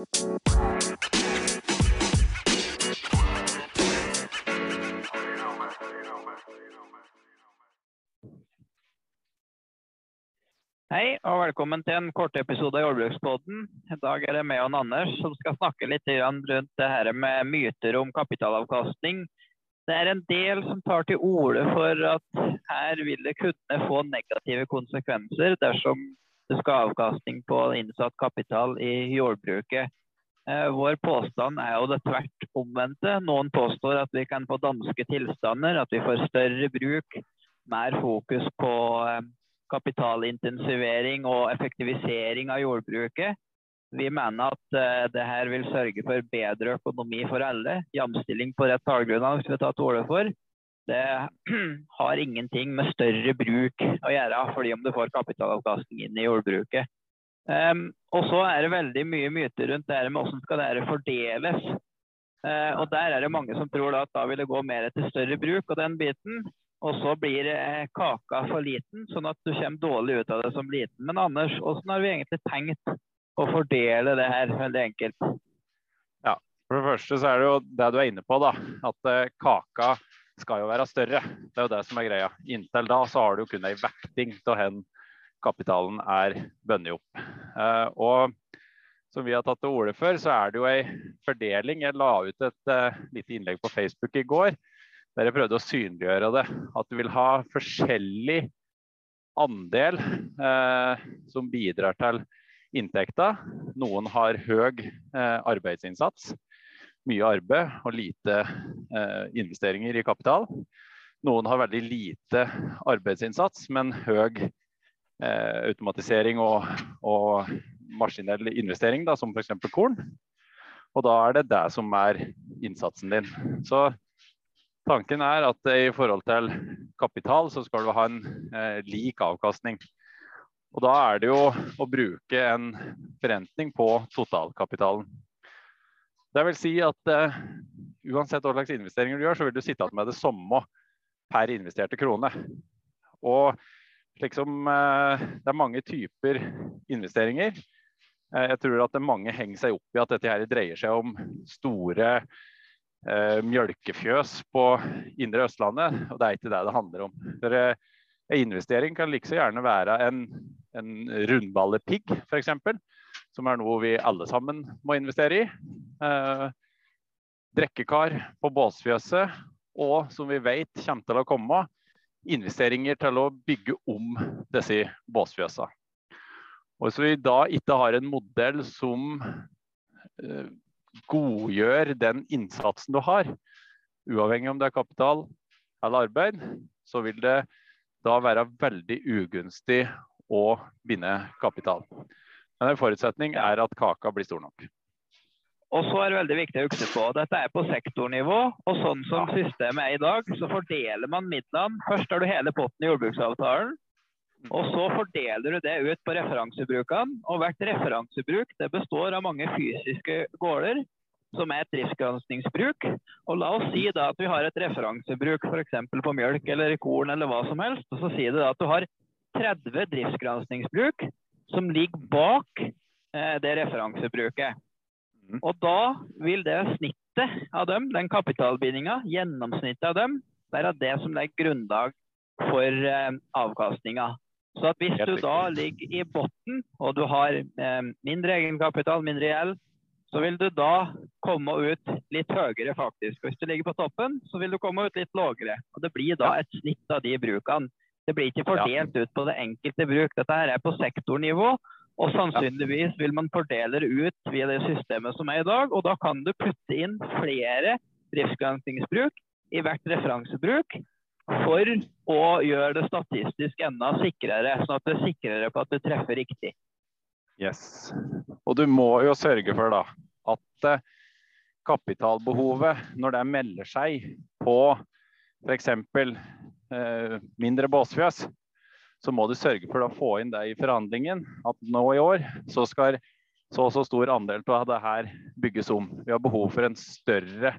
Hei og velkommen til en kortepisode av Jordbrukspodden. I dag er det meg og Anders som skal snakke litt rundt det her med myter om kapitalavkastning. Det er en del som tar til orde for at her vil det kunne få negative konsekvenser dersom det avkastning på innsatt kapital i jordbruket. Eh, vår påstand er jo det tvert omvendte. Noen påstår at vi kan få danske tilstander, at vi får større bruk, mer fokus på eh, kapitalintensivering og effektivisering av jordbruket. Vi mener at uh, det her vil sørge for bedre økonomi for alle. Jamstilling på rett tallgrunnlag som vi tar til orde for. Det har ingenting med større bruk å gjøre, fordi om du får kapitalavkastning inn i jordbruket. Um, og så er det veldig mye myter rundt det her med hvordan skal det fordeles. Uh, og der er det mange som tror at da vil det gå mer til større bruk. Og den biten og så blir eh, kaka for liten, sånn at du kommer dårlig ut av det som liten. Men Anders, hvordan har vi egentlig tenkt å fordele det her veldig enkelt? Ja, For det første så er det jo det du er inne på, da. At eh, kaka skal jo være større. Det er jo det som er greia. Inntil da så har du kun ei vekting til hvor kapitalen er bundet opp. Eh, og som vi har tatt til orde for, så er det jo ei fordeling. Jeg la ut et uh, lite innlegg på Facebook i går der jeg prøvde å synliggjøre det. At du vil ha forskjellig andel eh, som bidrar til inntekta. Noen har høy eh, arbeidsinnsats, mye arbeid og lite eh, investeringer i kapital. Noen har veldig lite arbeidsinnsats, men høy eh, automatisering og, og, maskinell investering, da, som f.eks. korn. Og da er det det som er innsatsen din. Så Tanken er at i forhold til kapital, så skal du ha en eh, lik avkastning. Og da er det jo å bruke en forrentning på totalkapitalen. Det vil si at uh, uansett hva slags investeringer du gjør, så vil du sitte igjen med det samme per investerte krone. Og liksom, uh, det er mange typer investeringer. Uh, jeg tror at mange henger seg opp i at dette her dreier seg om store mjølkefjøs på indre Østlandet. Og det er ikke det det handler om. For, en investering kan like så gjerne være en, en rundballepigg, f.eks. Som er noe vi alle sammen må investere i. Eh, drekkekar på båsfjøset, og som vi vet kommer til å komme, investeringer til å bygge om disse båsfjøsene. Og Hvis vi da ikke har en modell som eh, godgjør den innsatsen du har, uavhengig om det er kapital eller arbeid, så vil det da være veldig ugunstig å binde kapital. Men en forutsetning er at kaka blir stor nok. Og så er det veldig viktig å huske på, Dette er på sektornivå. og Sånn som systemet er i dag, så fordeler man midlene. Først har du hele potten i jordbruksavtalen. Og så fordeler du det ut på referansebrukene. Og hvert referansebruk det består av mange fysiske gårder som er et driftsgranskingsbruk. Og la oss si da at vi har et referansebruk f.eks. på mjølk eller korn eller hva som helst. Og så sier det da at du har 30 driftsgranskingsbruk som ligger bak eh, det referansebruket. Mm. Og da vil det snittet av dem, den kapitalbindinga, gjennomsnittet av dem, være det som legger grunnlag for eh, avkastninga. Så at hvis du da ligger i bunnen og du har eh, mindre egenkapital, mindre gjeld, så vil du da komme ut litt høyere faktisk. Hvis du ligger på toppen, så vil du komme ut litt lavere. Og det blir da et snitt av de brukene. Det blir ikke fordelt ut på det enkelte bruk. Dette her er på sektornivå. Og sannsynligvis vil man fordele det ut via det systemet som er i dag. Og da kan du putte inn flere driftsgranskingsbruk i hvert referansebruk for å gjøre det statistisk enda sikrere, sånn at du er sikrere på at du treffer riktig. Yes. Og du må jo sørge for da, at eh, kapitalbehovet, når det melder seg på f.eks. Eh, mindre båsfjøs, så må du sørge for å få inn det i forhandlingen. At nå i år så skal så og så stor andel av det her bygges om. Vi har behov for en større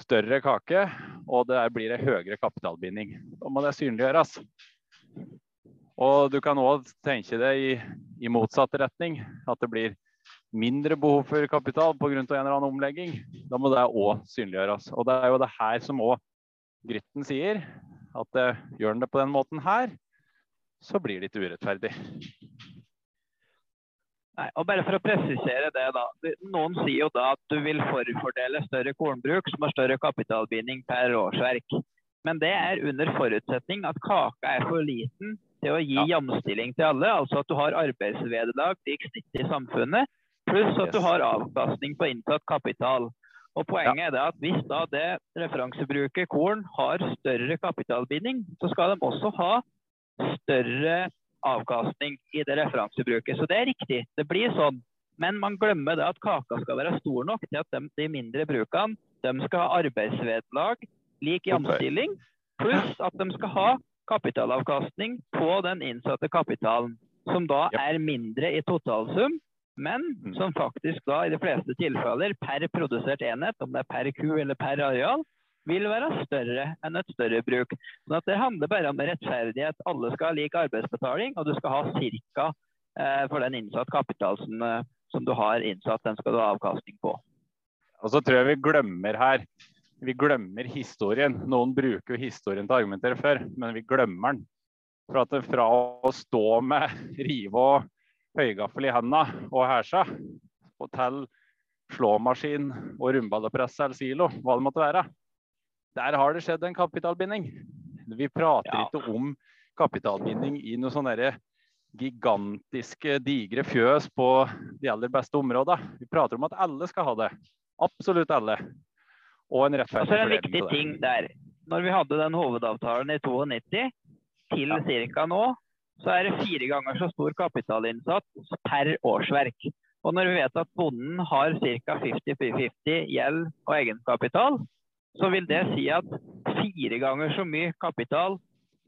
større kake, og det blir en høyere kapitalbinding. Da må det synliggjøres. Og du kan òg tenke det i, i, motsatt retning. At det blir mindre behov for kapital pga. en eller annen omlegging, da må det òg synliggjøres. Og det er jo det her som òg Grytten sier, at uh, gjør den det på den måten her, så blir det ikke urettferdig. Nei, og bare for å presisere det da. Noen sier jo da at du vil forfordele større kornbruk som har større kapitalbinding per årsverk. Men det er under forutsetning at kaka er for liten til å gi ja. jamstilling til alle. Altså at du har arbeidsvederlag lik snittet i samfunnet, pluss at yes. du har avkastning på inntatt kapital. Og Poenget ja. er det at hvis da det referansebruket korn har større kapitalbinding, så skal de også ha større avkastning i det referansebruket. Så det er riktig, det blir sånn. Men man glemmer det at kaka skal være stor nok til at de, de mindre brukene de skal ha arbeidsvederlag, lik jamstilling, pluss at de skal ha kapitalavkastning på den innsatte kapitalen. Som da er mindre i totalsum, men mm. som faktisk da i de fleste tilfeller per produsert enhet, om det er per ku eller per areal, vil være større enn et større bruk. Sånn at Det handler bare om rettferdighet. Alle skal ha lik arbeidsbetaling, og du skal ha ca. Eh, for den innsatt kapital som, eh, som, du har innsatt, den skal du ha avkastning på. Og så tror jeg vi glemmer her vi glemmer historien. Noen bruker jo historien til å argumentere for, men vi glemmer den. For at fra å stå med rive og høygaffel i hendene og hæsja, og til slåmaskin og rundballepress eller silo, hva det måtte være, der har det skjedd en kapitalbinding. Vi prater ja. ikke om kapitalbinding i noen sånne gigantiske, digre fjøs på de aller beste områdene. Vi prater om at alle skal ha det. Absolutt alle. Og en rettferdig fordeling. En viktig ting der. Når vi hadde den hovedavtalen i 92 til ja. ca. nå, så er det fire ganger så stor kapitalinnsats per årsverk. Og når vi vet at bonden har ca. 50-50 gjeld og egenkapital, så vil det si at fire ganger så mye kapital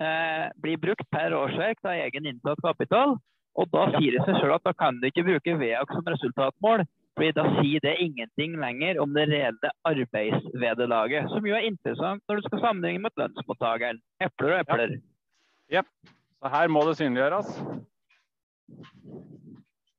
eh, blir brukt per årsverk av egen inntatt kapital. Og da sier det seg sjøl at da kan du ikke bruke VEAK som resultatmål. fordi da sier det ingenting lenger om det reelle arbeidsvederlaget. Som jo er interessant når du skal sammenligne med lønnsmottakeren. Epler og epler. Ja. Yep. Så her må det synliggjøres.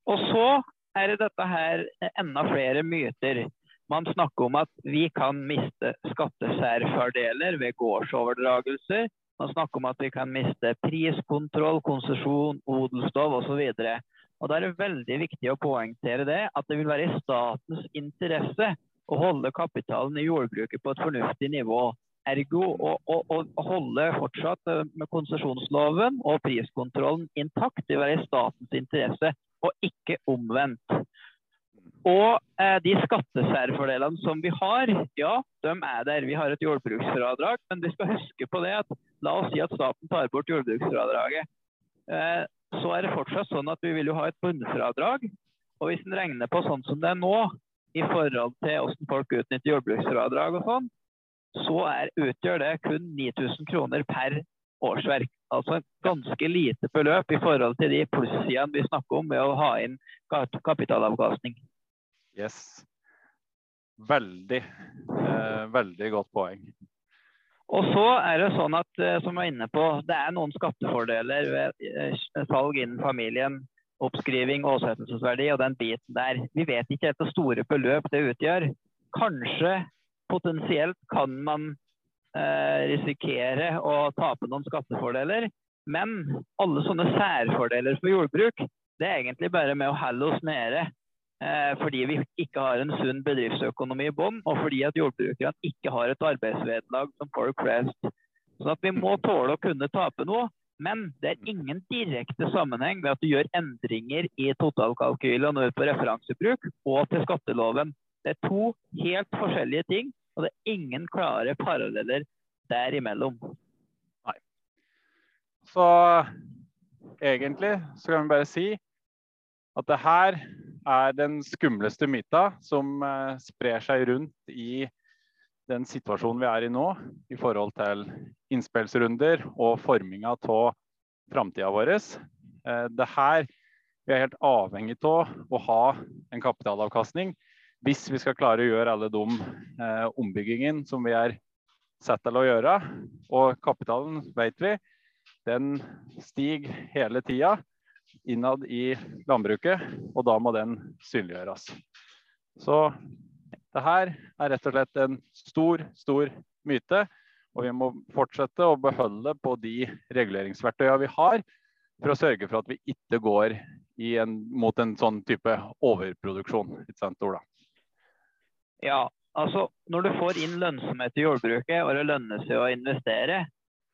Og så er det dette her enda flere myter. Man snakker om at vi kan miste skattesærfordeler ved gårdsoverdragelser. Man snakker om at vi kan miste priskontroll, konsesjon, odelslov osv. Da er det veldig viktig å poengtere det, at det vil være i statens interesse å holde kapitalen i jordbruket på et fornuftig nivå. Ergo å, å, å holde fortsatt eh, med konsesjonsloven og priskontrollen intakt. Vil være i statens interesse, og ikke omvendt. Og eh, de skattesærfordelene som vi har, ja, de er der. Vi har et jordbruksfradrag, men vi skal huske på det at la oss si at staten tar bort jordbruksfradraget. Eh, så er det fortsatt sånn at vi vil jo ha et bunnfradrag. Og hvis en regner på sånn som det er nå, i forhold til hvordan folk utnytter jordbruksfradrag og sånn, så er, utgjør det kun 9000 kroner per årsverk. Altså et ganske lite beløp i forhold til de plussidene vi snakker om med å ha inn kapitalavkastning. Yes. Veldig, eh, veldig godt poeng. Og så er det sånn at, eh, som jeg var inne på, det er noen skattefordeler ved eh, salg innen familien. Oppskriving, åsetelsesverdi og den biten der. Vi vet ikke etter store beløp det utgjør. Kanskje potensielt kan man eh, risikere å tape noen skattefordeler. Men alle sånne særfordeler for jordbruk, det er egentlig bare med å holde oss nede Eh, fordi vi ikke har en sunn bedriftsøkonomi i bånn, og fordi at jordbrukerne ikke har et arbeidsvederlag som folk flest. Så at vi må tåle å kunne tape noe. Men det er ingen direkte sammenheng ved at du gjør endringer i totalkalkylen og på referansebruk og til skatteloven. Det er to helt forskjellige ting, og det er ingen klare paralleller derimellom. Nei. Så egentlig så kan vi bare si at det her er den skumleste myta som eh, sprer seg rundt i den situasjonen vi er i nå, i forhold til innspillsrunder og forminga av framtida vår. Eh, det her vi er helt avhengig av å ha en kapitalavkastning hvis vi skal klare å gjøre alle de eh, ombyggingene som vi er satt til å gjøre. Og kapitalen, vet vi, den stiger hele tida innad i landbruket, og da må den synliggjøres. Så det her er rett og slett en stor, stor myte. Og vi må fortsette å beholde på de reguleringsverktøyene vi har, for å sørge for at vi ikke går en, mot en sånn type overproduksjon. Ikke sant, Ola? Ja, altså når du får inn lønnsomhet i jordbruket og det lønner seg å investere,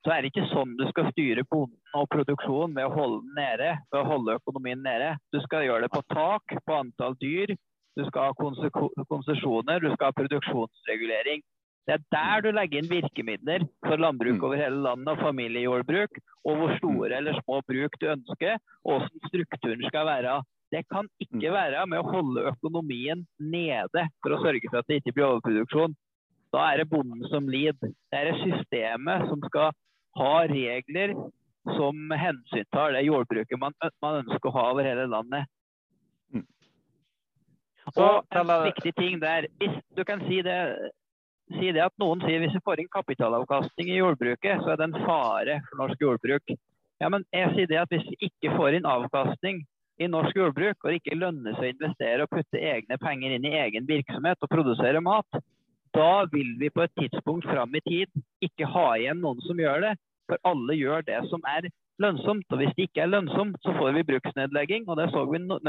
så er det ikke sånn du skal styre bonden og produksjonen ved å holde den nede, ved å holde økonomien nede. Du skal gjøre det på tak, på antall dyr, du skal ha konsesjoner, du skal ha produksjonsregulering. Det er der du legger inn virkemidler for landbruk mm. over hele landet og familiejordbruk, og hvor store mm. eller små bruk du ønsker, og hvordan strukturen skal være. Det kan ikke mm. være med å holde økonomien nede for å sørge for at det ikke blir overproduksjon. Da er det bonden som lider. Det er systemet som skal ha regler som hensyntar det jordbruket man, man ønsker å ha over hele landet. Og en viktig ting der, hvis du kan si det si det at noen sier hvis vi får inn kapitalavkastning i jordbruket, så er det en fare for norsk jordbruk. Ja, men jeg sier det at Hvis vi ikke får inn avkastning i norsk jordbruk, og det ikke lønner seg å investere og putte egne penger inn i egen virksomhet og produsere mat, da vil vi på et tidspunkt fram i tid ikke ha igjen noen som gjør det. For alle gjør det som er lønnsomt. Og hvis det ikke er lønnsomt, så får vi bruksnedlegging. Og det så vi no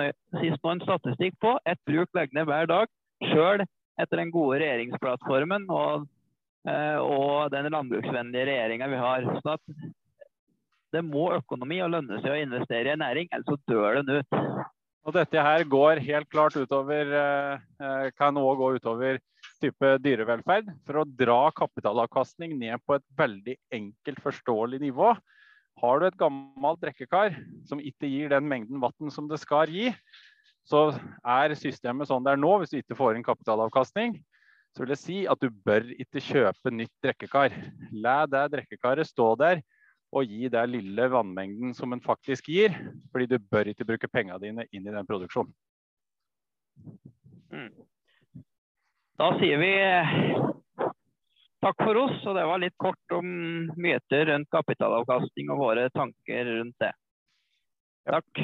sist nå en statistikk på. Et bruk legger ned hver dag. Sjøl etter den gode regjeringsplattformen og, eh, og den landbruksvennlige regjeringa vi har. Så at det må økonomi og lønne seg å investere i en næring, ellers så dør den ut. Og dette her går helt klart utover, eh, kan òg gå utover type dyrevelferd. For å dra kapitalavkastning ned på et veldig enkelt, forståelig nivå. Har du et gammelt drikkekar som ikke gir den mengden vann som det skal gi, så er systemet sånn det er nå, hvis du ikke får inn kapitalavkastning, så vil jeg si at du bør ikke kjøpe nytt drikkekar. La det drikkekaret stå der og gi den lille vannmengden som en faktisk gir, fordi du bør ikke bruke pengene dine inn i den produksjonen. Mm. Da sier vi takk for oss, og det var litt kort om myter rundt kapitalavkastning og våre tanker rundt det. Takk.